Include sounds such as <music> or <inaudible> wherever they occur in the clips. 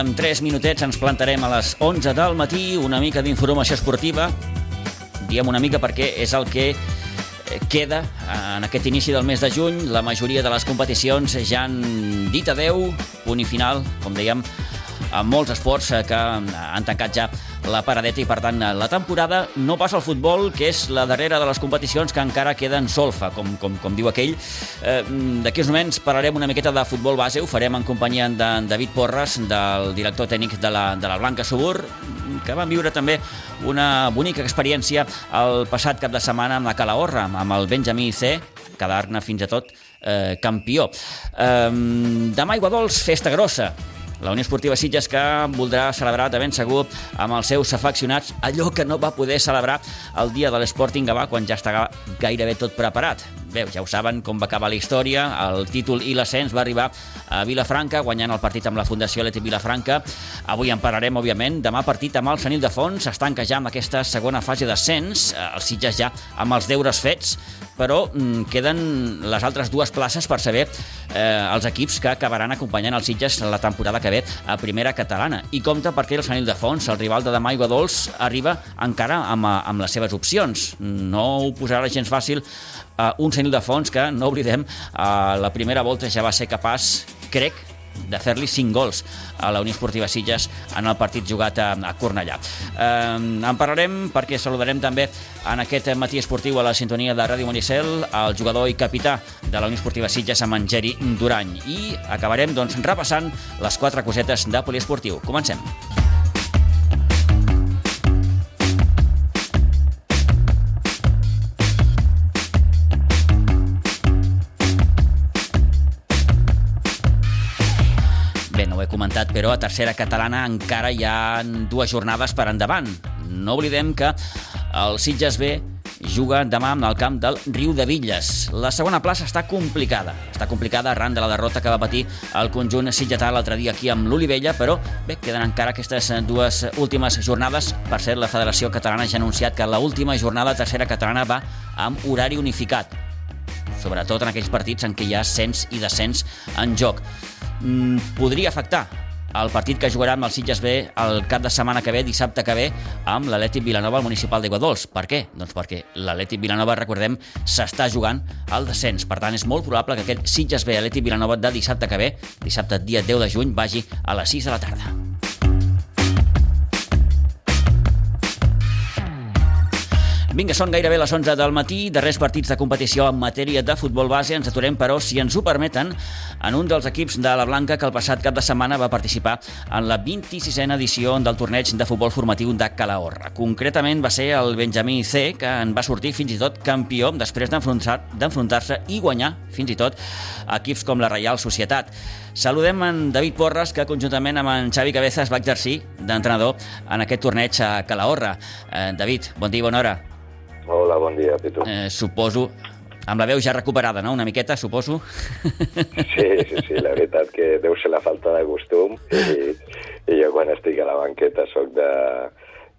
En 3 minutets ens plantarem a les 11 del matí, una mica d'informació esportiva. Diem una mica perquè és el que eh, queda en aquest inici del mes de juny. La majoria de les competicions ja han dit adeu, punt i final, com dèiem, amb molts esports eh, que han tancat ja la paradeta i, per tant, la temporada no passa al futbol, que és la darrera de les competicions que encara queda en solfa, com, com, com diu aquell. Eh, D'aquí uns moments parlarem una miqueta de futbol base, ho farem en companyia de David Porres, del director tècnic de la, de la Blanca Subur, que van viure també una bonica experiència el passat cap de setmana amb la Calahorra, amb el Benjamí C, quedar-ne fins a tot eh, campió. Eh, demà Iguadols, festa grossa, la Unió Esportiva Sitges que voldrà celebrar de ben segur amb els seus afeccionats allò que no va poder celebrar el dia de l'Sporting Gavà quan ja estava gairebé tot preparat. Bé, ja ho saben com va acabar la història, el títol i l'ascens va arribar a Vilafranca, guanyant el partit amb la Fundació Leti Vilafranca. Avui en parlarem, òbviament. Demà partit amb el Senil de Fons, es tanca ja amb aquesta segona fase d'ascens, els Sitges ja amb els deures fets, però mm, queden les altres dues places per saber eh, els equips que acabaran acompanyant els Sitges la temporada que ve a primera catalana. I compta perquè el Senil de Fons, el rival de demà Dols, arriba encara amb, amb les seves opcions. No ho posarà gens fàcil uh, un senil de fons que, no oblidem, uh, la primera volta ja va ser capaç, crec, de fer-li 5 gols a la Unió Esportiva Sitges en el partit jugat a, a Cornellà. Eh, en parlarem perquè saludarem també en aquest matí esportiu a la sintonia de Ràdio Monicel el jugador i capità de la Unió Esportiva Sitges amb en Geri Durany i acabarem doncs, repassant les quatre cosetes de poliesportiu. Comencem. Comentat, però a tercera catalana encara hi ha dues jornades per endavant. No oblidem que el Sitges B juga demà en el camp del Riu de Villes. La segona plaça està complicada. Està complicada arran de la derrota que va patir el conjunt sitgetà l'altre dia aquí amb l'Olivella, però bé, queden encara aquestes dues últimes jornades. Per cert, la Federació Catalana ja ha anunciat que l'última jornada tercera catalana va amb horari unificat sobretot en aquells partits en què hi ha ascens i descens en joc. Mm, podria afectar el partit que jugarà amb el Sitges B el cap de setmana que ve, dissabte que ve, amb l'Atlètic Vilanova al Municipal d'Iguadols. Per què? Doncs perquè l'Atlètic Vilanova, recordem, s'està jugant al descens. Per tant, és molt probable que aquest Sitges B Atlètic Vilanova de dissabte que ve, dissabte dia 10 de juny, vagi a les 6 de la tarda. Vinga, són gairebé les 11 del matí, darrers partits de competició en matèria de futbol base. Ens aturem, però, si ens ho permeten, en un dels equips de la Blanca que el passat cap de setmana va participar en la 26a edició del torneig de futbol formatiu de Calahorra. Concretament va ser el Benjamí C, que en va sortir fins i tot campió després d'enfrontar-se i guanyar, fins i tot, equips com la Reial Societat. Saludem en David Porres, que conjuntament amb en Xavi Cabezas va exercir d'entrenador en aquest torneig a Calahorra. Eh, David, bon dia i bona hora. Hola, bon dia, Pitu. Eh, suposo, amb la veu ja recuperada, no?, una miqueta, suposo. Sí, sí, sí, la veritat que deu ser la falta de costum i, i jo quan estic a la banqueta soc de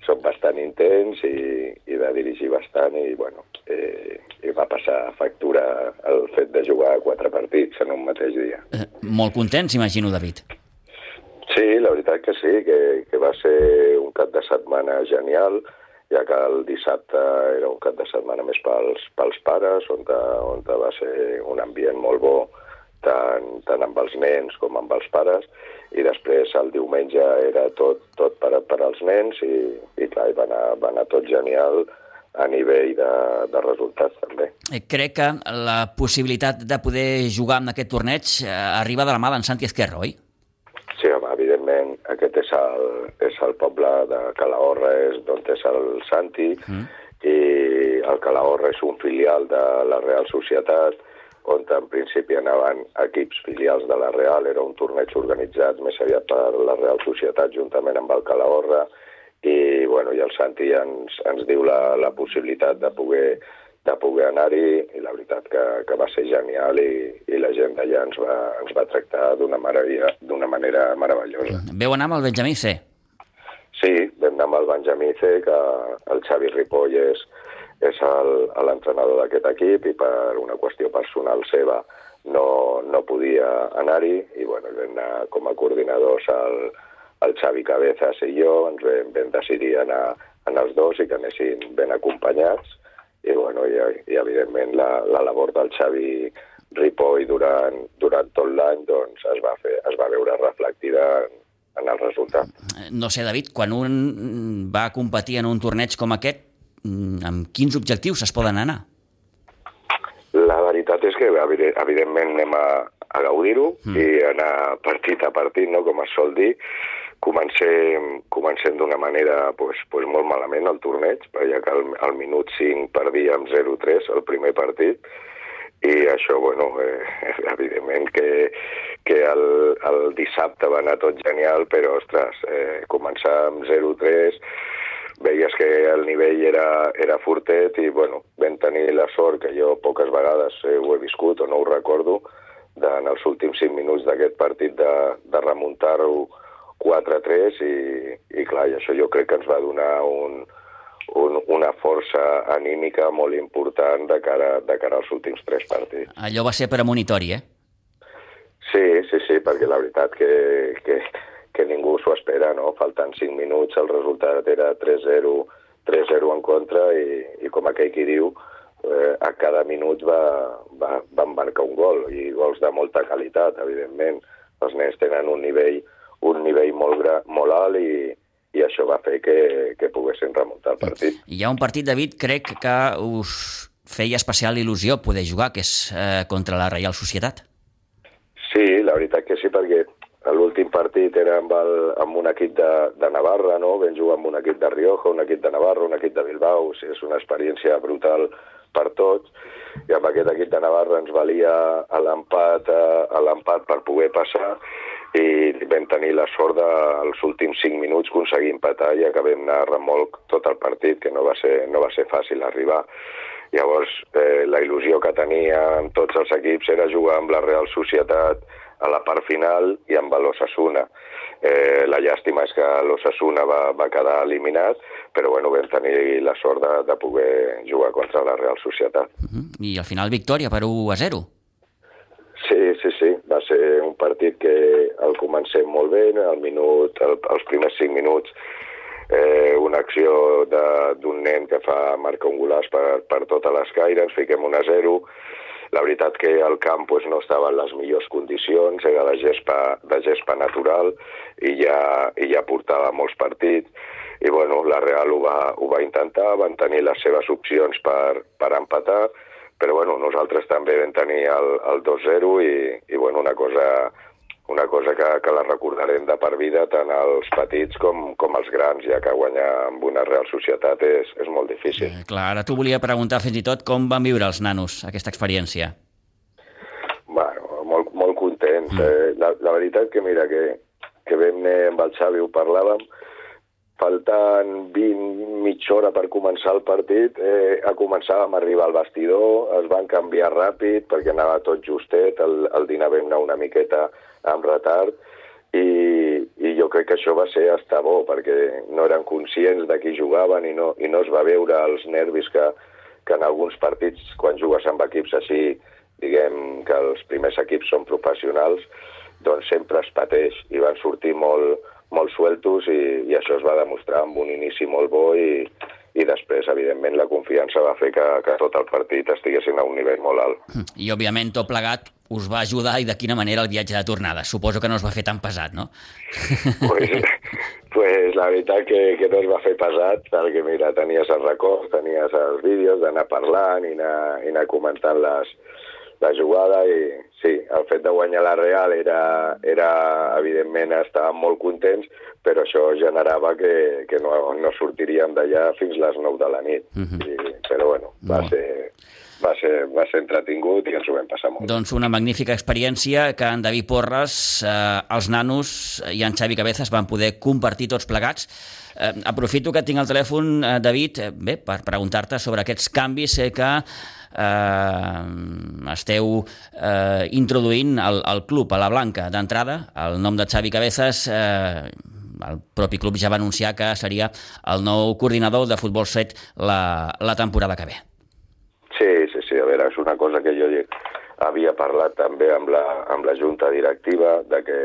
soc bastant intens i, i de dirigir bastant i, bueno, eh, i va passar factura el fet de jugar quatre partits en un mateix dia. Eh, molt contents, imagino, David. Sí, la veritat que sí, que, que va ser un cap de setmana genial, ja que el dissabte era un cap de setmana més pels, pels pares, on, de, on de va ser un ambient molt bo, tant, tant amb els nens com amb els pares, i després el diumenge era tot, tot per, per als nens i, i clar, va anar, va anar tot genial a nivell de, de resultats també. Eh, crec que la possibilitat de poder jugar en aquest torneig eh, arriba de la mà d'en Santi Esquerra, oi? Sí, home, evidentment, aquest és el, és el poble de Calahorra, és d'on és el Santi, mm. i el Calahorra és un filial de la Real Societat, on en principi anaven equips filials de la Real, era un torneig organitzat més aviat per la Real Societat juntament amb el Calahorra, i, bueno, i el Santi ens, ens diu la, la possibilitat de poder de poder anar-hi i la veritat que, que va ser genial i, i la gent d'allà ens, va, ens va tractar d'una manera meravellosa. Veu anar amb el Benjamí C? Sí, vam anar amb el Benjamí C, que el Xavi Ripoll és, és l'entrenador d'aquest equip i per una qüestió personal seva no, no podia anar-hi i bueno, vam anar com a coordinadors el, el Xavi Cabezas i jo ens vam, vam decidir anar, anar els dos i que anessin ben acompanyats i, bueno, i, i evidentment la, la labor del Xavi Ripoll durant, durant tot l'any doncs, es, va fer, es va veure reflectida en, en el resultat. No sé, David, quan un va competir en un torneig com aquest, amb quins objectius es poden anar? La veritat és que, evidentment, anem a, a gaudir-ho mm. i anar partit a partit, no? com es sol dir. Comencem, comencem d'una manera pues, pues molt malament el torneig, ja que al, al minut 5 perdíem 0-3 el primer partit, i això, bueno, eh, <laughs> evidentment que, que el, el dissabte va anar tot genial, però, ostres, eh, començar amb 0-3, veies que el nivell era, era fortet i, bueno, vam tenir la sort que jo poques vegades eh, ho he viscut o no ho recordo, de, en els últims 5 minuts d'aquest partit de, de remuntar-ho 4-3 i, i clar, i això jo crec que ens va donar un, un, una força anímica molt important de cara, de cara als últims tres partits. Allò va ser premonitori, eh? Sí, sí, sí, perquè la veritat que, que, que ningú s'ho espera, no? Faltant 5 minuts, el resultat era 3-0 3-0 en contra i, i com aquell qui diu, eh, a cada minut va, va, van marcar un gol, i gols de molta qualitat, evidentment. Els nens tenen un nivell, un nivell molt, gra, molt alt i, i això va fer que, que poguessin remuntar el partit. Hi ha un partit, David, crec que us feia especial il·lusió poder jugar, que és eh, contra la Reial Societat. Sí, la veritat que sí, perquè l'últim partit era amb, el, amb un equip de, de Navarra, no? Vam jugar amb un equip de Rioja, un equip de Navarra, un equip de Bilbao, o sigui, és una experiència brutal per tots, i amb aquest equip de Navarra ens valia l'empat a l'empat per poder passar i vam tenir la sort de, als últims 5 minuts aconseguir empatar i acabem anar a remolc tot el partit, que no va ser, no va ser fàcil arribar. Llavors, eh, la il·lusió que tenia amb tots els equips era jugar amb la Real Societat a la part final i amb l'Ossassuna. Eh, la llàstima és que l'Ossassuna va, va quedar eliminat, però bueno, vam tenir la sort de, de poder jugar contra la Real Societat. Uh -huh. I al final victòria per 1 a 0. Sí, sí, sí. Va ser un partit que el comencem molt bé, al minut, el, els primers 5 minuts eh, una acció d'un nen que fa marca un golaç per, per tota l'escaire, ens fiquem 1 a 0, la veritat que el camp pues, no estava en les millors condicions, era de gespa, de gespa natural i ja, i ja portava molts partits. I bueno, la Real ho va, ho va intentar, van tenir les seves opcions per, per empatar, però bueno, nosaltres també vam tenir el, el 2-0 i, i bueno, una cosa una cosa que, que la recordarem de per vida tant els petits com, com els grans, ja que guanyar amb una Real Societat és, és molt difícil. Eh, clar, ara t'ho volia preguntar fins i tot com van viure els nanos aquesta experiència. Bueno, molt, molt contents. Mm. Eh, la, la veritat que, mira, que, que vam anar amb el Xavi, ho parlàvem, faltant 20, mitja hora per començar el partit, eh, començàvem a arribar al vestidor, es van canviar ràpid perquè anava tot justet, el, el dinar vam anar una miqueta amb retard i, i jo crec que això va ser hasta bo perquè no eren conscients de qui jugaven i no, i no es va veure els nervis que, que en alguns partits quan jugues amb equips així diguem que els primers equips són professionals doncs sempre es pateix i van sortir molt, molt sueltos i, i això es va demostrar amb un inici molt bo i, i després, evidentment, la confiança va fer que, que tot el partit estiguessin a un nivell molt alt. I, òbviament, tot plegat us va ajudar i de quina manera el viatge de tornada? Suposo que no es va fer tan pesat, no? pues, <laughs> pues la veritat que, que no es va fer pesat, perquè mira, tenies els records, tenies els vídeos d'anar parlant i anar, i anar comentant les, la jugada i sí, el fet de guanyar la Real era, era evidentment, estàvem molt contents, però això generava que, que no, no sortiríem d'allà fins les 9 de la nit. Uh -huh. I, però bueno, va no. ser va ser, va ser entretingut i ens ho vam passar molt. Doncs una magnífica experiència que en David Porres, eh, els nanos i en Xavi Cabezas van poder compartir tots plegats. Eh, aprofito que tinc el telèfon, eh, David, eh, bé, per preguntar-te sobre aquests canvis eh, que eh, esteu eh, introduint al, al club, a la Blanca, d'entrada, el nom de Xavi Cabezas... Eh, el propi club ja va anunciar que seria el nou coordinador de Futbol 7 la, la temporada que ve. Sí, a veure, és una cosa que jo havia parlat també amb la, amb la junta directiva de que,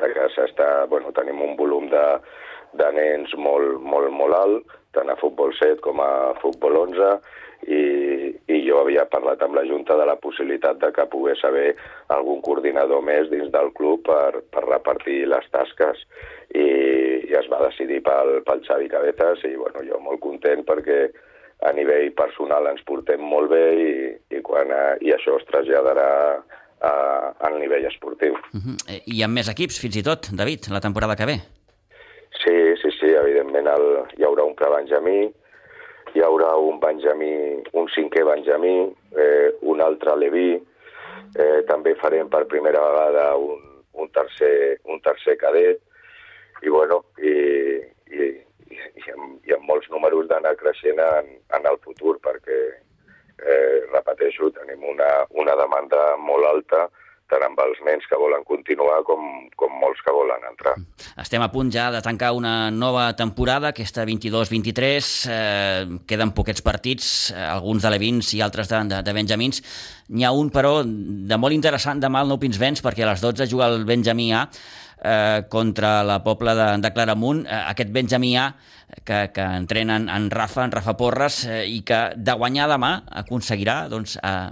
de que s'està, bueno, tenim un volum de, de nens molt, molt, molt alt, tant a futbol 7 com a futbol 11, i, i jo havia parlat amb la Junta de la possibilitat de que pogués haver algun coordinador més dins del club per, per repartir les tasques i, i es va decidir pel, pel Xavi Cabezas i bueno, jo molt content perquè a nivell personal ens portem molt bé i, i, quan, i això es traslladarà a, al nivell esportiu. Uh -huh. I amb més equips, fins i tot, David, la temporada que ve? Sí, sí, sí, evidentment el, hi haurà un pre-Benjamí, hi haurà un Benjamí, un cinquè Benjamí, eh, un altre Leví, eh, també farem per primera vegada un, un, tercer, un tercer cadet, i bueno, i, i, i, amb, i amb molts números d'anar creixent en, en el futur, perquè, eh, repeteixo, tenim una, una demanda molt alta tant amb els nens que volen continuar com, com molts que volen entrar. Estem a punt ja de tancar una nova temporada, aquesta 22-23. Eh, queden poquets partits, eh, alguns de Levins i altres de, de, de Benjamins. N'hi ha un, però, de molt interessant demà al Nou Pinsbens, perquè a les 12 juga el Benjamí A eh, contra la Pobla de, de Claramunt, eh, aquest Benjamí A que, que entrenen en Rafa, en Rafa Porres, eh, i que de guanyar demà aconseguirà doncs, eh,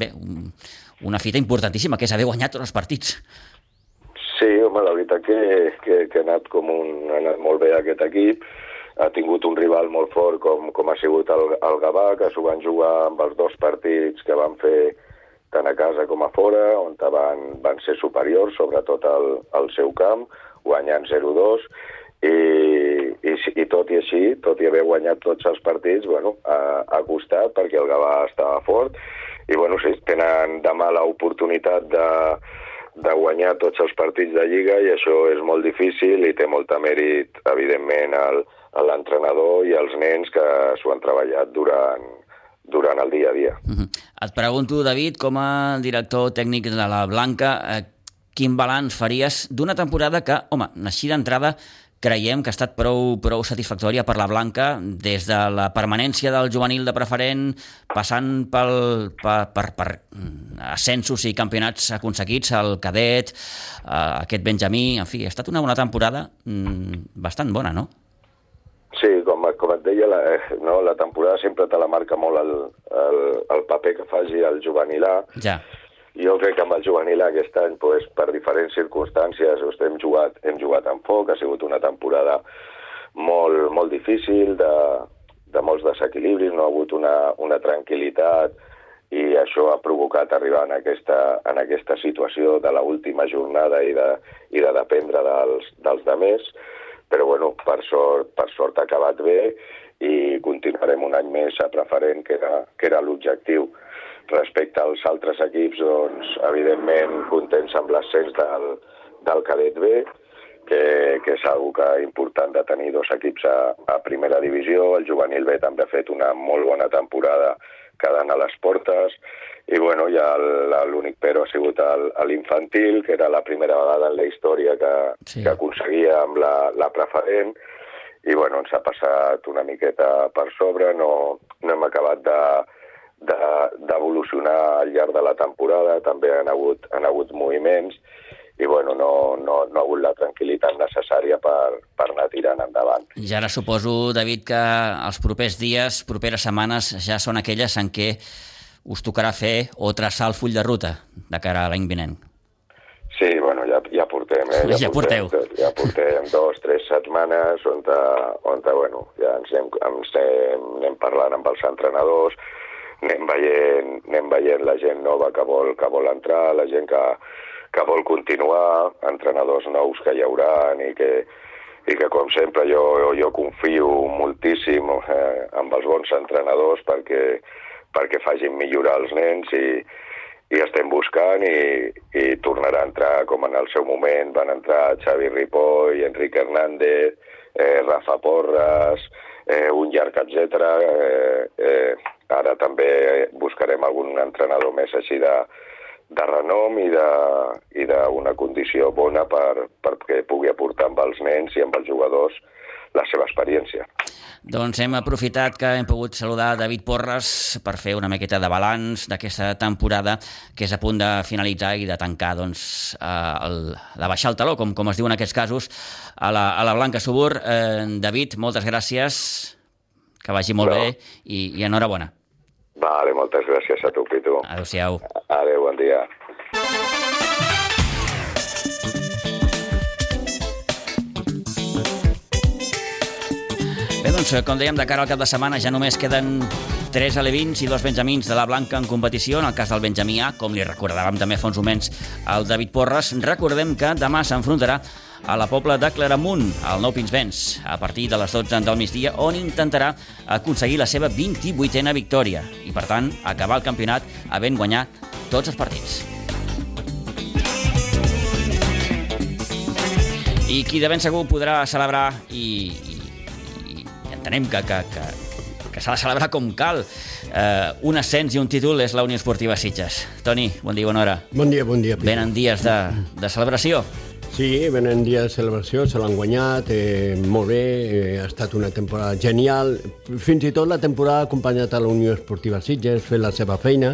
bé, un, una fita importantíssima, que és haver guanyat tots els partits. Sí, home, la veritat que, que, que ha anat com un, ha anat molt bé aquest equip, ha tingut un rival molt fort com, com ha sigut el, el Gavà, que s'ho van jugar amb els dos partits que van fer tant a casa com a fora, on van, van ser superiors, sobretot al, al seu camp, guanyant 0-2, i, i, i tot i així, tot i haver guanyat tots els partits, bueno, ha, ha costat perquè el Gavà estava fort, i bueno, sí, tenen demà l'oportunitat de, de guanyar tots els partits de Lliga i això és molt difícil i té molta mèrit, evidentment, l'entrenador i als nens que s'ho han treballat durant, durant el dia a dia. Uh -huh. Et pregunto, David, com a director tècnic de la Blanca, eh, quin balanç faries d'una temporada que, home, així d'entrada creiem que ha estat prou, prou satisfactòria per la Blanca des de la permanència del juvenil de preferent, passant pel, per, per, per mm, ascensos i campionats aconseguits, el cadet, eh, aquest Benjamí, en fi, ha estat una bona temporada mm, bastant bona, no? Sí, com, com et deia, la, eh, no, la temporada sempre te la marca molt el, el, el paper que faci el juvenil A. Ja. Jo crec que amb el juvenil aquest any, pues, per diferents circumstàncies, doncs, hem, jugat, hem jugat amb foc, ha sigut una temporada molt, molt difícil, de, de molts desequilibris, no ha hagut una, una tranquil·litat i això ha provocat arribar en aquesta, en aquesta situació de l última jornada i de, i de dependre dels, dels demés però bueno, per sort, per sort ha acabat bé i continuarem un any més a preferent, que era, que era l'objectiu. Respecte als altres equips, doncs, evidentment, contents amb l'ascens del, del cadet B, que, que és una que important de tenir dos equips a, a primera divisió. El juvenil B també ha fet una molt bona temporada quedant a les portes, i bueno, ja l'únic però ha sigut l'infantil, que era la primera vegada en la història que, sí. que aconseguia amb la, la preferent, i bueno, ens ha passat una miqueta per sobre, no, no hem acabat de d'evolucionar de, al llarg de la temporada, també han hagut, han hagut moviments, i bueno, no, no, no ha hagut la tranquil·litat necessària per, per anar tirant endavant. Ja ara suposo, David, que els propers dies, properes setmanes, ja són aquelles en què us tocarà fer o traçar el full de ruta de cara a l'any vinent. Sí, bueno, ja, ja portem, eh? <laughs> Ja, ja porteu. Portem, ja portem dos, tres setmanes on, ta, on ta, bueno, ja ens anem, ens anem, anem parlant amb els entrenadors, anem veient, anem veient la gent nova que vol, que vol entrar, la gent que, que vol continuar, entrenadors nous que hi haurà i que, i que com sempre jo, jo confio moltíssim eh, amb els bons entrenadors perquè perquè facin millorar els nens i, i estem buscant i, i tornarà a entrar com en el seu moment van entrar Xavi Ripoll, Enric Hernández, eh, Rafa Porras, eh, un llarg, etc. Eh, eh, ara també buscarem algun entrenador més així de, de renom i d'una condició bona per, pugui aportar amb els nens i amb els jugadors la seva experiència. Doncs hem aprofitat que hem pogut saludar David Porres per fer una miqueta de balanç d'aquesta temporada que és a punt de finalitzar i de tancar, doncs, eh, el, de baixar el taló, com, com es diu en aquests casos, a la, a la Blanca Subur. Eh, David, moltes gràcies, que vagi molt no. bé i, i enhorabona. Vale, moltes gràcies a tu, Pitu. Adéu-siau. Adéu, bon dia. Doncs, com dèiem, de cara al cap de setmana ja només queden 3 alevins i dos benjamins de la Blanca en competició, en el cas del benjamí A, com li recordàvem també fa uns moments al David Porres. Recordem que demà s'enfrontarà a la Pobla de Claramunt, al Nou Pinsbens, a partir de les 12 del migdia, on intentarà aconseguir la seva 28a victòria i, per tant, acabar el campionat havent guanyat tots els partits. I qui de ben segur podrà celebrar i, entenem que, que, que, que s'ha de celebrar com cal. Eh, un ascens i un títol és la Unió Esportiva Sitges. Toni, bon dia, bona hora. Bon dia, bon dia. Peter. Venen dies de, de celebració. Sí, venen dies de celebració, se l'han guanyat, eh, molt bé, eh, ha estat una temporada genial. Fins i tot la temporada ha acompanyat a la Unió Esportiva Sitges, fet la seva feina,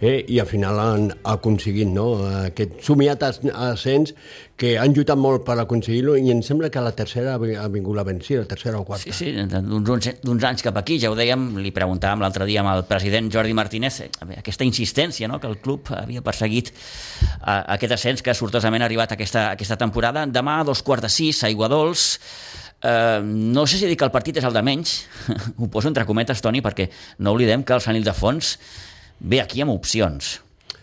eh, i al final han aconseguit no, aquest somiat ascens que han lluitat molt per aconseguir-lo i em sembla que la tercera ha vingut la vencida, la tercera o quarta. Sí, sí, d'uns anys cap aquí, ja ho dèiem, li preguntàvem l'altre dia amb el president Jordi Martínez, eh, aquesta insistència no, que el club havia perseguit a, aquest ascens que sortosament ha arribat aquesta, aquesta temporada. Demà a dos quarts de sis, a Iguadols, Uh, no sé si dir que el partit és el de menys, <laughs> ho poso entre cometes, Toni, perquè no oblidem que el Sant Ildefons ve aquí amb opcions.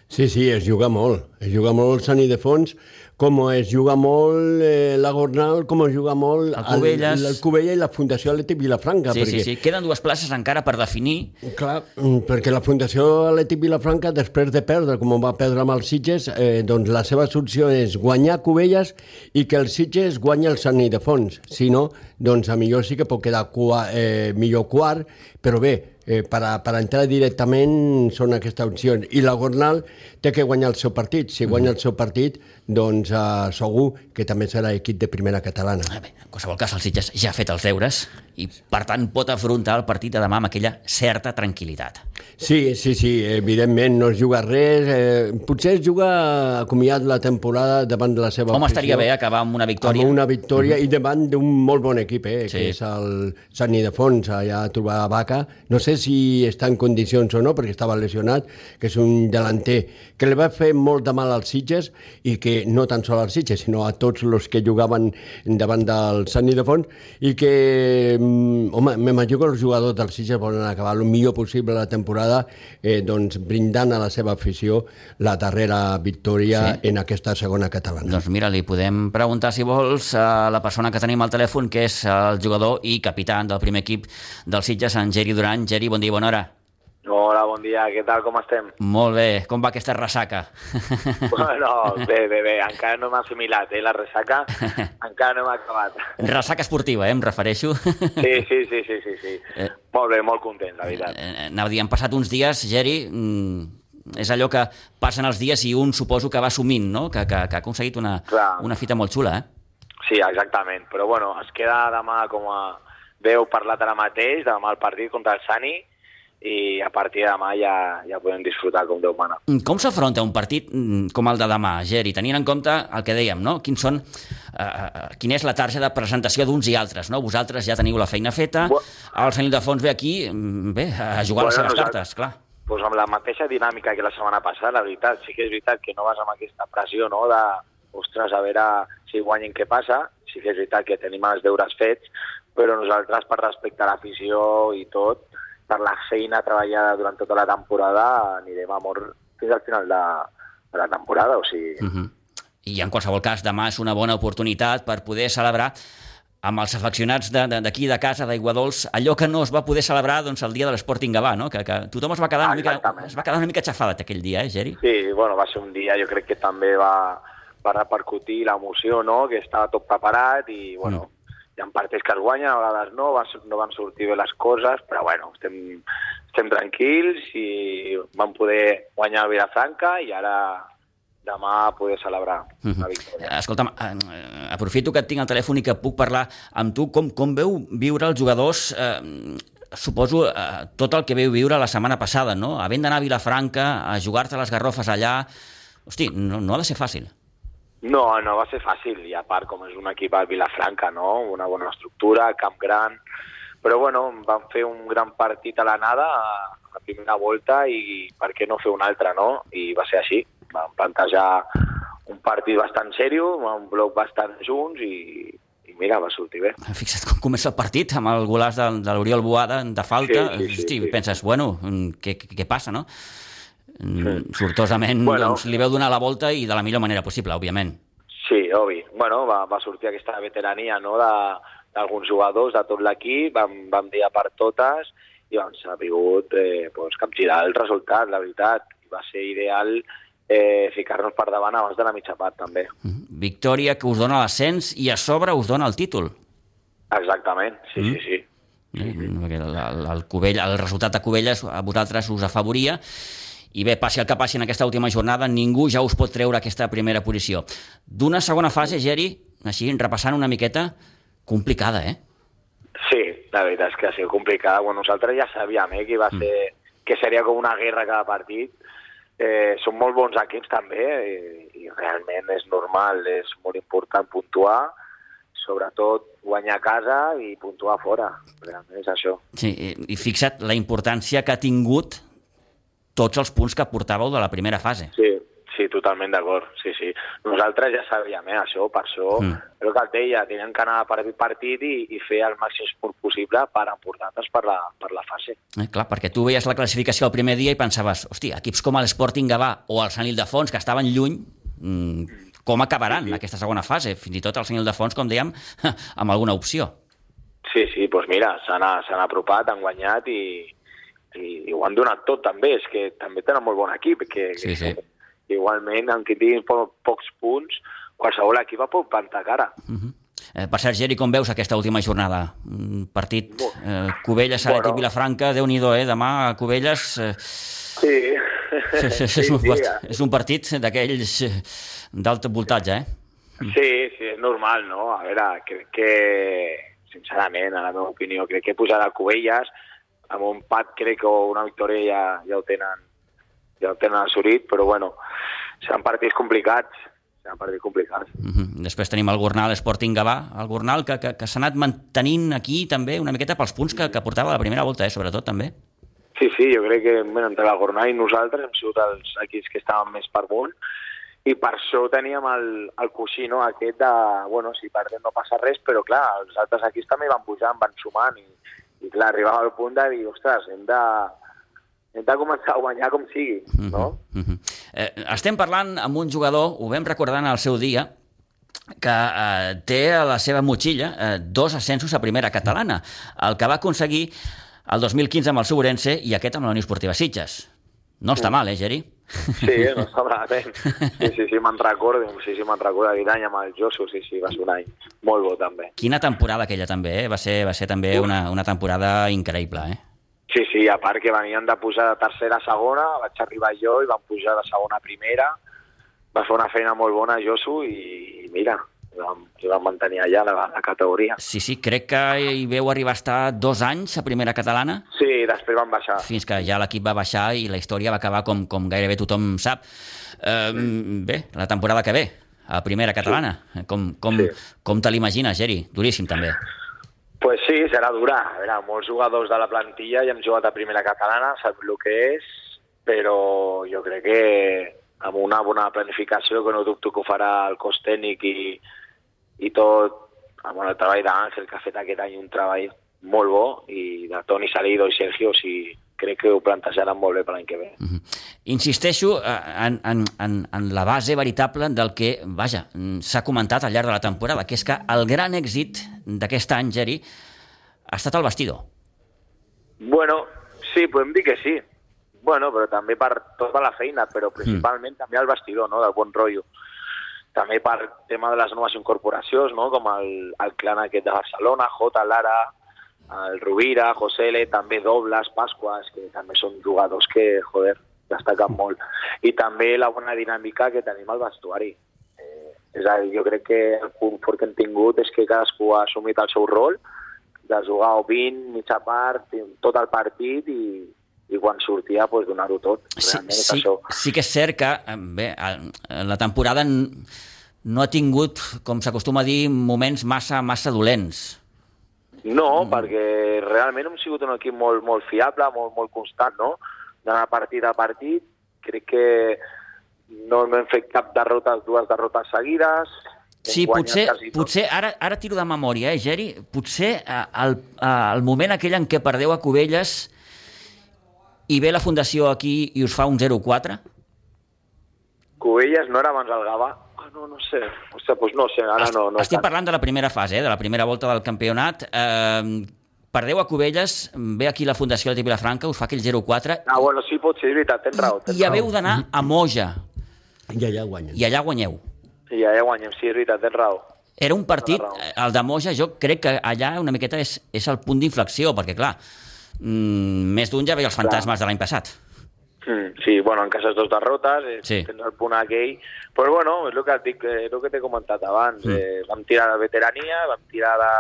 Sí, sí, es juga molt. Es juga molt el Sant Ildefons, com es juga molt eh, la Gornal, com es juga molt el Cubelles. El, el Cubella i la Fundació Atlètic Vilafranca. Sí, perquè, sí, sí. Queden dues places encara per definir. Clar, mm, perquè la Fundació Atlètic Vilafranca, després de perdre, com va perdre amb els Sitges, eh, doncs la seva solució és guanyar Cubelles i que el Sitges guanyi el Sant Ildefons. Si no, doncs a millor sí que pot quedar cua, eh, millor quart, però bé, eh, per, a, per a entrar directament són aquestes opcions. I la Gornal té que guanyar el seu partit. Si guanya el seu partit, doncs eh, segur que també serà equip de primera catalana. Ah, bé, en qualsevol cas, el Sitges ja ha fet els deures i, per tant, pot afrontar el partit de demà amb aquella certa tranquil·litat. Sí, sí, sí, evidentment no es juga res. Eh, potser es juga acomiat la temporada davant de la seva Home, estaria bé acabar amb una victòria. Amb una victòria mm -hmm. i davant d'un molt bon equip, eh, sí. que és el Sant Idefons, allà a trobar a Vaca. No sé si està en condicions o no, perquè estava lesionat, que és un delanter que li va fer molt de mal als Sitges i que no tan sols als Sitges, sinó a tots els que jugaven davant del Sant Idefons i que, home, m'imagino que els jugadors dels Sitges volen acabar el millor possible la temporada eh, doncs, brindant a la seva afició la darrera victòria sí. en aquesta segona catalana. Doncs mira, li podem preguntar, si vols, a la persona que tenim al telèfon, que és el jugador i capità del primer equip del Sitges, en Geri Duran. Geri, bon dia, bona hora. Hola, bon dia, què tal, com estem? Molt bé, com va aquesta ressaca? Bueno, bé, bé, bé, encara no m'ha assimilat, eh, la ressaca, <laughs> encara no m'ha acabat. Ressaca esportiva, eh, em refereixo. Sí, sí, sí, sí, sí, sí. Eh, molt bé, molt content, la veritat. Eh, eh anava a dir, han passat uns dies, Geri, mm, és allò que passen els dies i un suposo que va assumint, no?, que, que, que ha aconseguit una, Clar. una fita molt xula, eh? Sí, exactament, però bueno, es queda demà com a... Heu parlat ara mateix, demà el partit contra el Sani, i a partir de demà ja, ja podem disfrutar com Déu mana. Mm, com s'afronta un partit mm, com el de demà, Geri, tenint en compte el que dèiem, no? Quins són, uh, uh, quina és la tarja de presentació d'uns i altres, no? Vosaltres ja teniu la feina feta, Bu el senyor de Fons ve aquí, bé, a jugar bueno, les seves nosaltres, cartes, clar. Pues amb la mateixa dinàmica que la setmana passada, la veritat, sí que és veritat que no vas amb aquesta pressió, no?, de, ostres, a veure si guanyen què passa, sí que és veritat que tenim els deures fets, però nosaltres, per respecte a l'afició i tot, per la feina treballada durant tota la temporada anirem a mort fins al final de, de la temporada, o sigui... Uh -huh. I en qualsevol cas, demà és una bona oportunitat per poder celebrar amb els afeccionats d'aquí de, de casa, d'Aiguadols, allò que no es va poder celebrar doncs, el dia de l'Sporting Gavà, no? que, que tothom es va, quedar una mica, es va quedar una mica xafadat aquell dia, eh, Geri? Sí, bueno, va ser un dia, jo crec que també va, va repercutir l'emoció, no? que estava tot preparat i, bueno, mm hi ha partits que es guanyen, a vegades no, no van sortir bé les coses, però bueno, estem, estem tranquils i vam poder guanyar el Vilafranca i ara demà poder celebrar Mhm. una victòria. Escolta'm, eh, aprofito que et tinc al telèfon i que puc parlar amb tu. Com, com veu viure els jugadors, eh, suposo, eh, tot el que veu viure la setmana passada, no? Havent d'anar a Vilafranca, a jugar-te les garrofes allà... Hosti, no, no ha de ser fàcil. No, no va ser fàcil, i a part com és un equip a Vilafranca, no? Una bona estructura, camp gran... Però bueno, vam fer un gran partit a l'anada, a la primera volta, i per què no fer un altre, no? I va ser així. Vam plantejar un partit bastant seriós, un bloc bastant junts, i, i mira, va sortir bé. Fixa't com comença el partit, amb el golaç de, de l'Oriol Boada de falta. Sí, sí, sí, Hosti, sí. penses, bueno, què, què passa, no? Mm, Sortosament, Bueno. doncs, li veu donar la volta i de la millor manera possible, òbviament. Sí, obvi. Bueno, va, va sortir aquesta veterania no, d'alguns jugadors, de tot l'equip, vam, vam dir a per totes i vam sabut eh, pues, capgirar el resultat, la veritat. I va ser ideal eh, ficar-nos per davant abans de la mitja part, també. Mm. Victòria que us dona l'ascens i a sobre us dona el títol. Exactament, sí, Mm. sí, sí. Eh? Perquè el, el, el, Cubell, el resultat de Cubelles a vosaltres us afavoria i bé, passi el que passi en aquesta última jornada, ningú ja us pot treure aquesta primera posició. D'una segona fase, Geri, així, repassant una miqueta, complicada, eh? Sí, la veritat és que ha sigut complicada. Bueno, nosaltres ja sabíem eh, que, va ser, que seria com una guerra cada partit. Eh, són molt bons equips també eh, i realment és normal, és molt important puntuar, sobretot guanyar a casa i puntuar fora. Realment és això. Sí, i- i fixa't la importància que ha tingut tots els punts que portàveu de la primera fase. Sí, sí, totalment d'acord. Sí, sí. Nosaltres ja sabíem eh, això, per això, Mm. però que et deia, teníem que anar per partit i, i fer el màxim esport possible per emportar-nos per, la, per la fase. Eh, clar, perquè tu veies la classificació el primer dia i pensaves, hòstia, equips com l'Sporting Gavà o el Sant Ildefons, que estaven lluny, mm, com acabaran aquesta segona fase? Fins i tot el Sant Ildefons, com dèiem, <laughs> amb alguna opció. Sí, sí, doncs mira, s'han apropat, han guanyat i, i, i ho han donat tot també, és que també tenen molt bon equip, que, Sí, sí. que igualment, aunque tinguin po pocs punts, qualsevol equip va pot plantar cara. Uh eh, per cert, Geri, com veus aquesta última jornada? Un partit eh, Bueno. Salet i Vilafranca, déu nhi eh? Demà a Cubelles... Eh, Sí, <laughs> és, és, un, és un partit d'aquells eh, d'alt voltatge, eh? Sí, sí, és normal, no? A veure, crec que, sincerament, a la meva opinió, crec que posar a Cubelles, amb un pat crec que una victòria ja, ja ho tenen ja ho tenen assolit, però bueno, seran partits complicats, seran partits complicats. Uh -huh. Després tenim el Gornal Sporting Gavà, el Gornal que, que, que s'ha anat mantenint aquí també una miqueta pels punts que, que portava la primera volta, eh, sobretot també. Sí, sí, jo crec que bueno, entre la jornada i nosaltres hem sigut els equips que estàvem més per munt i per això teníem el, el coixí, no?, aquest de, bueno, si perdem no passa res, però clar, els altres equips també van pujant, van sumant i, i clar, arribava al punt de dir, ostres, hem de, hem de començar a guanyar com sigui, no? Uh -huh. eh, estem parlant amb un jugador, ho vam recordar en el seu dia, que eh, té a la seva motxilla eh, dos ascensos a primera catalana, el que va aconseguir el 2015 amb el Segurense i aquest amb la Unió Esportiva Sitges. No està mal, eh, Geri? Sí, no està malament. Sí, sí, sí, me'n recordo, sí, sí, me'n recordo aquell any amb el Josu, sí, sí, va ser un any molt bo també. Quina temporada aquella també, eh? Va ser, va ser també una, una temporada increïble, eh? Sí, sí, a part que venien de pujar de tercera a segona, vaig arribar jo i van pujar de segona a primera, va fer una feina molt bona Josu i, i mira, vam, i vam mantenir allà la, la categoria. Sí, sí, crec que hi veu arribar a estar dos anys a primera catalana, Sí, després van baixar. fins que ja l'equip va baixar i la història va acabar com, com gairebé tothom sap. Eh, bé, la temporada que ve, a primera catalana, com, com, Sí. com te l'imagines, Geri? Duríssim, també. Pues sí, serà dura. A veure, molts jugadors de la plantilla ja hem jugat a primera catalana, sap el que és, però jo crec que amb una bona planificació, que no dubto que ho farà el cos tècnic i, i tot, amb el treball d'Àngel, que ha fet aquest any un treball molt bo, i de Toni Salido i Sergio, o sigui, crec que ho plantejaran molt bé per l'any que ve. Mhm. Insisteixo eh, en, en, en, en la base veritable del que, vaja, mm, s'ha comentat al llarg de la temporada, que és que el gran èxit d'aquest any, Geri, ha estat el vestidor. Bueno, sí, podem dir que sí. Bueno, però també per tota la feina, però principalment mm. també el vestidor, no?, del bon rotllo. També per tema de les noves incorporacions, no?, com el, el clan aquest de Barcelona, J, Lara, el Rovira, José L, també Dobles, Pasquas, que també són jugadors que, joder, destacat molt. I també la bona dinàmica que tenim al vestuari. Eh, és a dir, jo crec que el punt fort que hem tingut és que cadascú ha assumit el seu rol, de jugar o 20, mitja part, tot el partit i, i quan sortia pues, donar-ho tot. Sí, sí, això. sí que és cert que eh, bé, la temporada no ha tingut, com s'acostuma a dir, moments massa massa dolents. No, mm. perquè realment hem sigut un equip molt, molt fiable, molt, molt constant, no? D'anar partit a partit. Crec que no hem fet cap derrota, dues derrotes seguides. Sí, potser, potser ara, ara tiro de memòria, eh, Geri? Potser al, eh, al moment aquell en què perdeu a Cubelles i ve la Fundació aquí i us fa un 0-4? Cubelles no era abans el Gavà? Ah, no, no sé. Ostres, doncs no sé, ara no. no Estic tant. parlant de la primera fase, eh, de la primera volta del campionat. Eh, perdeu a Cubelles, ve aquí la Fundació de Vilafranca, us fa aquell 0-4... Ah, bueno, sí, pot ser, veritat, tens raó. Tens I haveu d'anar a Moja. I allà guanyem. I allà guanyeu. I allà guanyem, sí, és veritat, tens raó. Era un partit, el de Moja, jo crec que allà una miqueta és, és el punt d'inflexió, perquè clar, mmm, més d'un ja veia els fantasmes clar. de l'any passat. Mm, sí, bueno, en cases dos derrotes, eh, sí. tens el punt aquell, però bueno, és el que, dic, és el que t'he comentat abans, mm. eh, vam tirar de veterania, vam tirar de,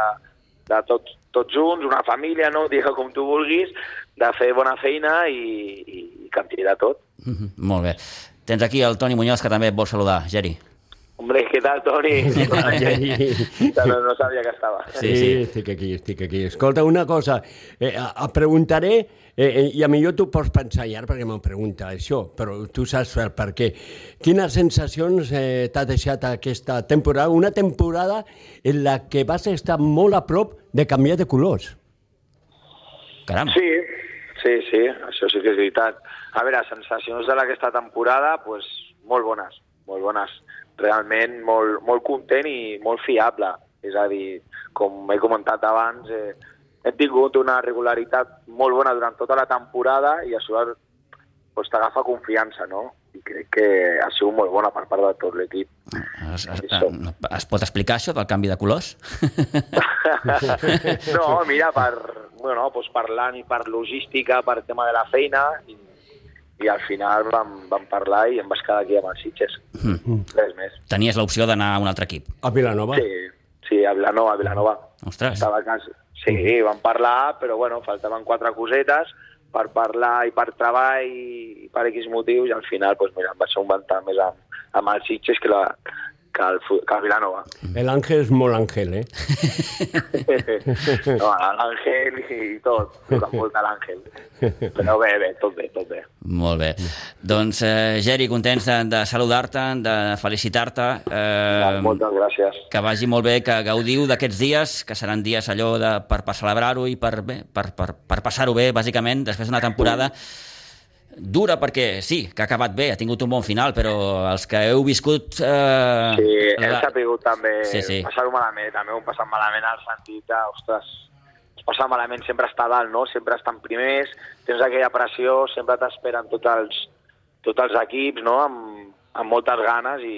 de tots, tots junts, una família, no? <laughs> digue com tu vulguis, de fer bona feina i, i, i que em tira tot. Mm -hmm, molt bé. Tens aquí el Toni Muñoz, que també et vol saludar. Geri. Hombre, ¿qué tal, Toni? <laughs> <laughs> no, no sabia que estava. Sí, sí, estic aquí, estic aquí. Escolta, una cosa, eh, et preguntaré Eh, eh, I a millor tu pots pensar, ara perquè m'ho pregunta això, però tu saps el per què. Quines sensacions eh, t'ha deixat aquesta temporada? Una temporada en la que vas estar molt a prop de canviar de colors. Caram. Sí, sí, sí, això sí que és veritat. A veure, sensacions de aquesta temporada, pues, molt bones, molt bones. Realment molt, molt content i molt fiable. És a dir, com he comentat abans, eh, hem tingut una regularitat molt bona durant tota la temporada i això pues, t'agafa confiança, no? I crec que ha sigut molt bona per part de tot l'equip. Es, es, es pot explicar això del canvi de colors? <laughs> no, mira, per, bueno, pues parlant i per logística, per tema de la feina, i, i al final vam, vam parlar i em vas quedar aquí amb els Sitges. Mm. Res més. Tenies l'opció d'anar a un altre equip? A Vilanova? Sí, sí a Vilanova, a Vilanova. Ostres. Estava a casa, Sí, vam parlar, però bueno, faltaven quatre cosetes per parlar i per treball i per X motius i al final pues, mira, em vaig augmentar més amb, amb els Sitges que, la, que el, que el Vilanova. El Àngel és molt àngel, eh? <laughs> no, l'Àngel i tot, tot envolta l'Àngel. Però bé, bé, tot bé, tot bé. Molt bé. Doncs, eh, Geri, contents de, de saludar-te, de felicitar-te. Eh, Moltes gràcies. Que vagi molt bé, que gaudiu d'aquests dies, que seran dies allò de, per, per celebrar-ho i per, bé, per, per, per passar-ho bé, bàsicament, després d'una temporada dura perquè sí, que ha acabat bé, ha tingut un bon final, però els que heu viscut... Eh, sí, hem la... sabut també sí, sí. passar-ho malament, també ho hem passat malament al sentit de, ostres, es passa malament sempre està dalt, no? Sempre estan primers, tens aquella pressió, sempre t'esperen tots els, tots els equips, no? Amb, amb moltes ganes i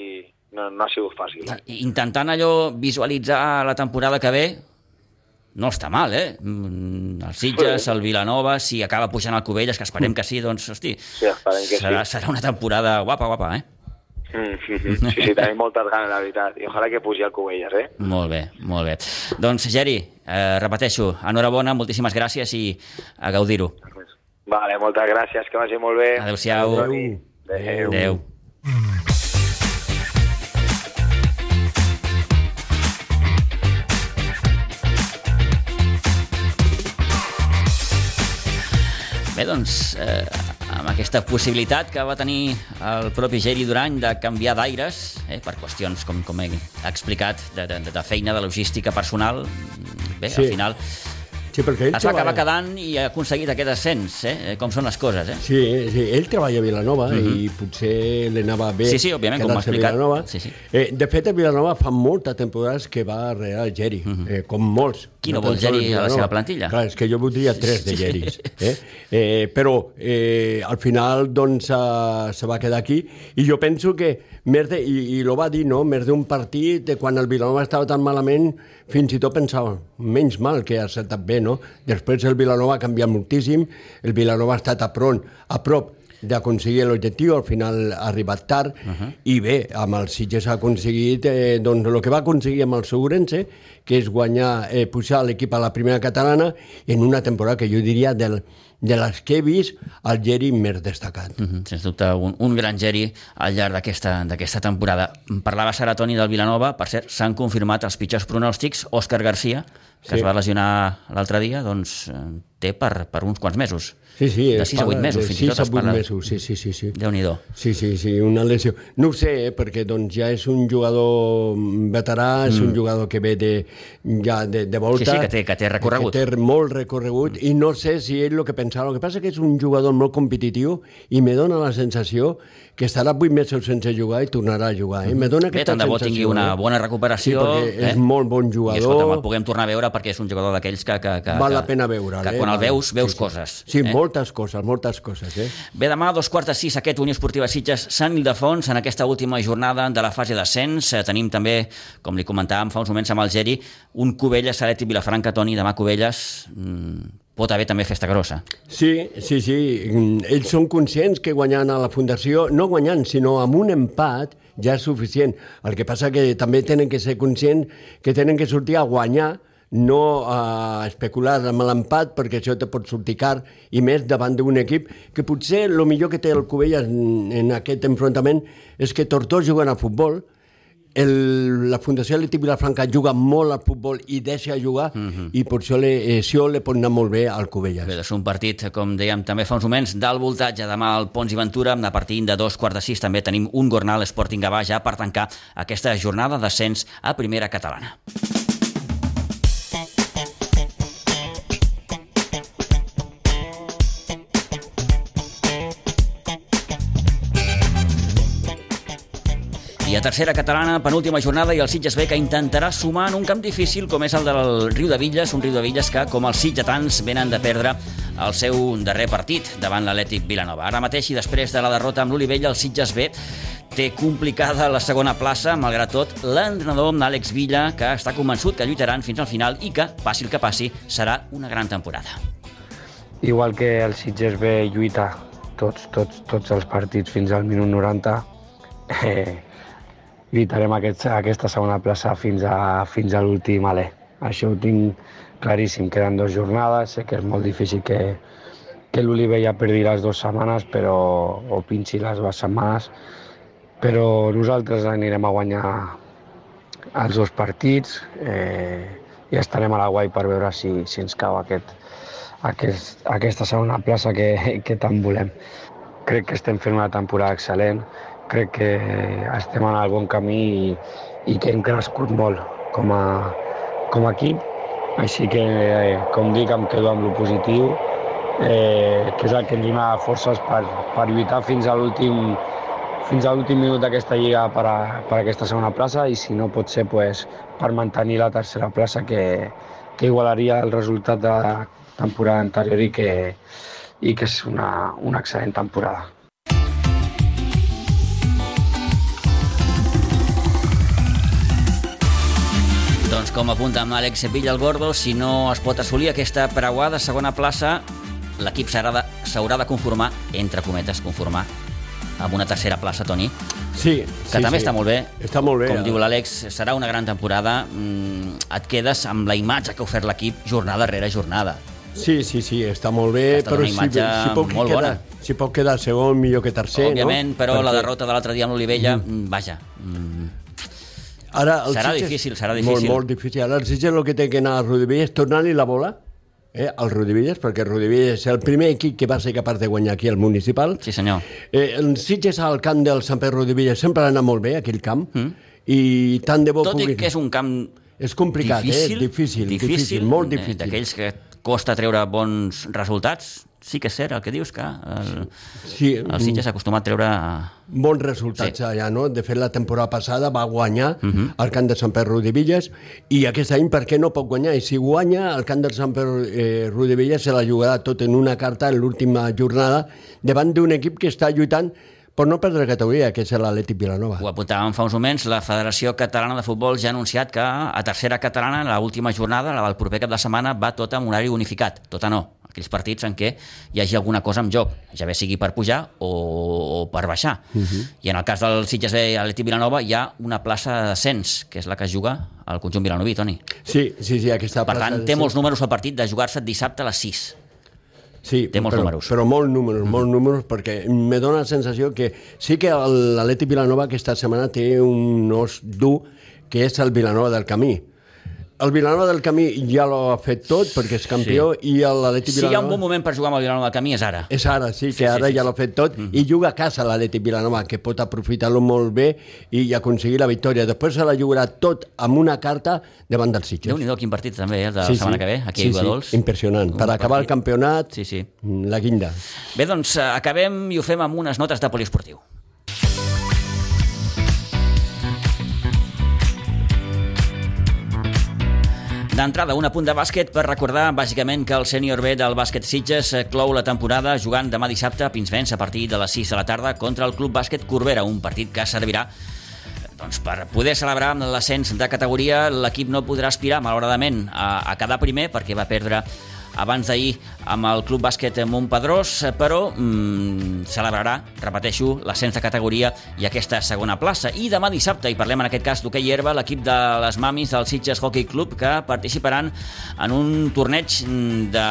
no, no ha sigut fàcil. Intentant allò visualitzar la temporada que ve, no està mal, eh? Mm, el Sitges, el Vilanova, si acaba pujant el Covelles, que esperem que sí, doncs, hosti, sí, que serà, sí. serà una temporada guapa, guapa, eh? Mm, sí, sí, sí, sí, tenim moltes ganes, la veritat, i ojalà que pugi el Covelles, eh? Molt bé, molt bé. Doncs, Geri, eh, repeteixo, enhorabona, moltíssimes gràcies i a gaudir-ho. Vale, moltes gràcies, que vagi molt bé. Adéu-siau. Adéu. Adéu. Adéu. Bé, doncs, eh, amb aquesta possibilitat que va tenir el propi Geri Durany de canviar d'aires, eh, per qüestions, com, com he explicat, de, de, de feina, de logística personal, bé, sí. al final Sí, perquè ell es va acabar quedant i ha aconseguit aquest ascens, eh? com són les coses. Eh? Sí, sí, ell treballa a Vilanova mm -hmm. i potser li anava bé sí, sí, òbviament, com explicat. Vilanova. Sí, sí. Eh, de fet, a Vilanova fa moltes temporades que va darrere el Geri, mm -hmm. eh, com molts. Qui no, no vol Geri a la seva plantilla? Clar, és que jo voldria tres de Geris. Eh? Eh, però eh, al final doncs, uh, se va quedar aquí i jo penso que més de, i, i lo va dir, no? més d'un partit de quan el Vilanova estava tan malament fins i tot pensava, menys mal que ha estat bé, no? Després el Vilanova ha canviat moltíssim, el Vilanova ha estat a, prop, a prop d'aconseguir l'objectiu, al final ha arribat tard, uh -huh. i bé, amb el Sitges ha aconseguit eh, doncs, el que va aconseguir amb el Segurense, que és guanyar, eh, pujar l'equip a la primera catalana en una temporada que jo diria del, de les que he vist, el Geri més destacat. Uh -huh. Sens dubte, un, un gran Geri al llarg d'aquesta temporada. Parlava Sara Toni del Vilanova, per cert, s'han confirmat els pitjors pronòstics. Òscar Garcia, que sí. es va lesionar l'altre dia, doncs eh, té per, per uns quants mesos. Sí, sí. De 6 a 8 mesos, fins i tot. 6 a 8 mesos, sí, sí, sí. sí. Déu-n'hi-do. Sí, sí, sí, una lesió. No ho sé, eh, perquè doncs, ja és un jugador veterà, mm. és un mm. jugador que ve de, ja de, de volta. Sí, sí, que té, que té recorregut. Que té molt recorregut, mm. i no sé si ell el que pensava. El que passa que és un jugador molt competitiu i me dona la sensació que estarà 8 mesos sense jugar i tornarà a jugar. Eh? Me dona Bé, tant de bo tingui una eh? bona recuperació. Sí, perquè eh? és molt bon jugador. I escolta, el puguem tornar a veure perquè és un jugador d'aquells que, que, que... Val la pena veure. Que, eh? quan el veus, veus sí, sí. coses. Sí, eh? moltes coses, moltes coses. Eh? Bé, demà a dos quarts de sis, aquest Unió Esportiva Sitges Sant Ildefons, en aquesta última jornada de la fase d'ascens. Eh, tenim també, com li comentàvem fa uns moments amb el Geri, un Cubelles, Saleti Vilafranca, Toni, demà Cubelles, mmm, pot haver també festa grossa. Sí, sí, sí. Ells són conscients que guanyant a la Fundació, no guanyant, sinó amb un empat, ja és suficient. El que passa que també tenen que ser conscients que tenen que sortir a guanyar no a especular amb l'empat perquè això te pot sortir car i més davant d'un equip que potser el millor que té el Covella en, en aquest enfrontament és que dos juguen a futbol el, la Fundació Atlètic Vilafranca juga molt al futbol i deixa jugar mhm. -huh. i per això, le, eh, això le pot anar molt bé al Covelles. Bé, és un partit, com dèiem també fa uns moments, del voltatge demà al Pons i Ventura, a partir de dos quarts de sis també tenim un Gornal Sporting Gavà ja per tancar aquesta jornada d'ascens a primera catalana. A tercera catalana, penúltima jornada, i el Sitges B que intentarà sumar en un camp difícil com és el del Riu de Villes, un Riu de Villes que, com els sitgetans, venen de perdre el seu darrer partit davant l'Atlètic Vilanova. Ara mateix, i després de la derrota amb l'Olivella, el Sitges B té complicada la segona plaça, malgrat tot, l'entrenador Àlex Villa, que està convençut que lluitaran fins al final i que, passi el que passi, serà una gran temporada. Igual que el Sitges B lluita tots, tots, tots els partits fins al minut 90, eh, lluitarem aquest, aquesta segona plaça fins a, fins a l'últim alè. Això ho tinc claríssim, queden dues jornades, sé que és molt difícil que, que l'Olivella perdi les dues setmanes però, o pinxi les dues setmanes, però nosaltres anirem a guanyar els dos partits. Eh, i estarem a la guai per veure si, si ens cau aquest, aquest, aquesta segona plaça que, que tant volem. Crec que estem fent una temporada excel·lent, crec que estem en el bon camí i, i que hem crescut molt com a, com a equip. Així que, eh, com dic, em quedo amb lo positiu, eh, que és el que ens dona forces per, per lluitar fins a l'últim fins a l'últim minut d'aquesta lliga per, a, per a aquesta segona plaça i si no pot ser pues, per mantenir la tercera plaça que, que igualaria el resultat de la temporada anterior i que, i que és una, una excel·lent temporada. Doncs com apunta amb Àlex Villalgordo, si no es pot assolir aquesta preuada segona plaça, l'equip s'haurà de, de conformar, entre cometes, conformar amb una tercera plaça, Toni. Sí, que sí, també sí. està molt bé. Està molt bé. Com diu l'Àlex, serà una gran temporada. Mm, et quedes amb la imatge que ha ofert l'equip jornada rere jornada. Sí, sí, sí, està molt bé, Està però si, si, pot molt quedar, bona. si pot quedar segon millor que tercer, Òbviament, no? però Perquè... la derrota de l'altre dia amb l'Olivella, mm. vaja, mm, Ara, el Serà Sitges- difícil, serà Molt, difícil. molt difícil. Ara el Sitges el que té que anar a Rodivelles és tornar-li la bola eh, al Rodivelles, perquè el Rodivelles és el primer equip que va ser capaç de guanyar aquí al municipal. sí senyor. Eh, el Sitges al camp del Sant Pere Rodivelles sempre ha anat molt bé, aquell camp, Mm. i tant de bo Tot pugui... i que és un camp És complicat, difícil, eh? Difícil, difícil, molt eh, difícil. D'aquells que costa treure bons resultats, sí que és cert el que dius, que el, Sí, el Sitges s'ha acostumat a treure... bons resultats Sí. allà, no? De fet, la temporada passada va guanyar uh. -huh. al camp de Sant Pere Rodillas i aquest any per què no pot guanyar? I si guanya el camp de Sant Pere eh, Rodillas se la jugarà tot en una carta en l'última jornada davant d'un equip que està lluitant per no perdre categoria, que és l'Atlètic Vilanova. Ho apuntàvem fa uns moments, la Federació Catalana de Futbol ja ha anunciat que a tercera catalana, la última jornada, la del proper cap de setmana, va tota amb horari unificat. Tota no. Aquells partits en què hi hagi alguna cosa en joc, ja bé sigui per pujar o, o per baixar. Uh -huh. I en el cas del Sitges B i Atleti Vilanova hi ha una plaça d'ascens, que és la que juga al conjunt vilanoví, Toni. Sí, sí, sí, aquesta per plaça... Per tant, té molts números al partit de jugar-se dissabte a les 6. Sí, té molts però, números. Però molts números, mm. molts números, perquè me dóna la sensació que sí que l'Atleti Vilanova aquesta setmana té un os dur, que és el Vilanova del Camí el Vilanova del Camí ja l'ha fet tot perquè és campió sí. i l'Atlètic Vilanova... Si hi ha un bon moment per jugar amb el Vilanova del Camí és ara. És ara, sí, que sí, ara sí, ja sí. l'ha fet tot mm -hmm. i juga a casa l'Atlètic Vilanova que pot aprofitar-lo molt bé i aconseguir la victòria. Després se la jugarà tot amb una carta davant dels Sitges. Déu-n'hi-do quin partit també, eh, de sí, la setmana sí. que ve, aquí sí, a Iguadols. Sí, impressionant. Un per acabar partit. el campionat, sí, sí. la guinda. Bé, doncs eh, acabem i ho fem amb unes notes de poliesportiu. D'entrada, un apunt de bàsquet per recordar bàsicament que el sènior B del bàsquet Sitges clou la temporada jugant demà dissabte a Pinsbens a partir de les 6 de la tarda contra el Club Bàsquet Corbera, un partit que servirà doncs per poder celebrar l'ascens de categoria, l'equip no podrà aspirar, malauradament, a, a quedar primer perquè va perdre abans d'ahir amb el Club Bàsquet Montpedrós, però mmm, celebrarà, repeteixo, l'ascens de categoria i aquesta segona plaça. I demà dissabte, i parlem en aquest cas d'hoquei herba, l'equip de les mamis del Sitges Hockey Club que participaran en un torneig de...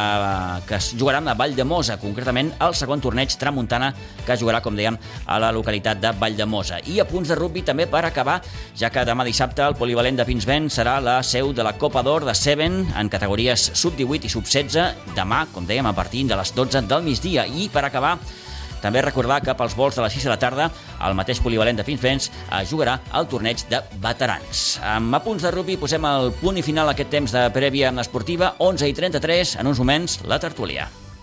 que es jugarà a Vall de Mosa, concretament el segon torneig tramuntana que jugarà, com dèiem, a la localitat de Vall de Mosa. I a punts de rugby també per acabar, ja que demà dissabte el polivalent de Pinsbent serà la seu de la Copa d'Or de Seven en categories sub-18 i sub-16 12 demà, com dèiem, a partir de les 12 del migdia. I per acabar, també recordar que pels vols de les 6 de la tarda el mateix polivalent de Pinsbens jugarà al torneig de veterans. Amb apunts de rugby posem el punt i final a aquest temps de prèvia esportiva, 11 i 33, en uns moments, la tertúlia.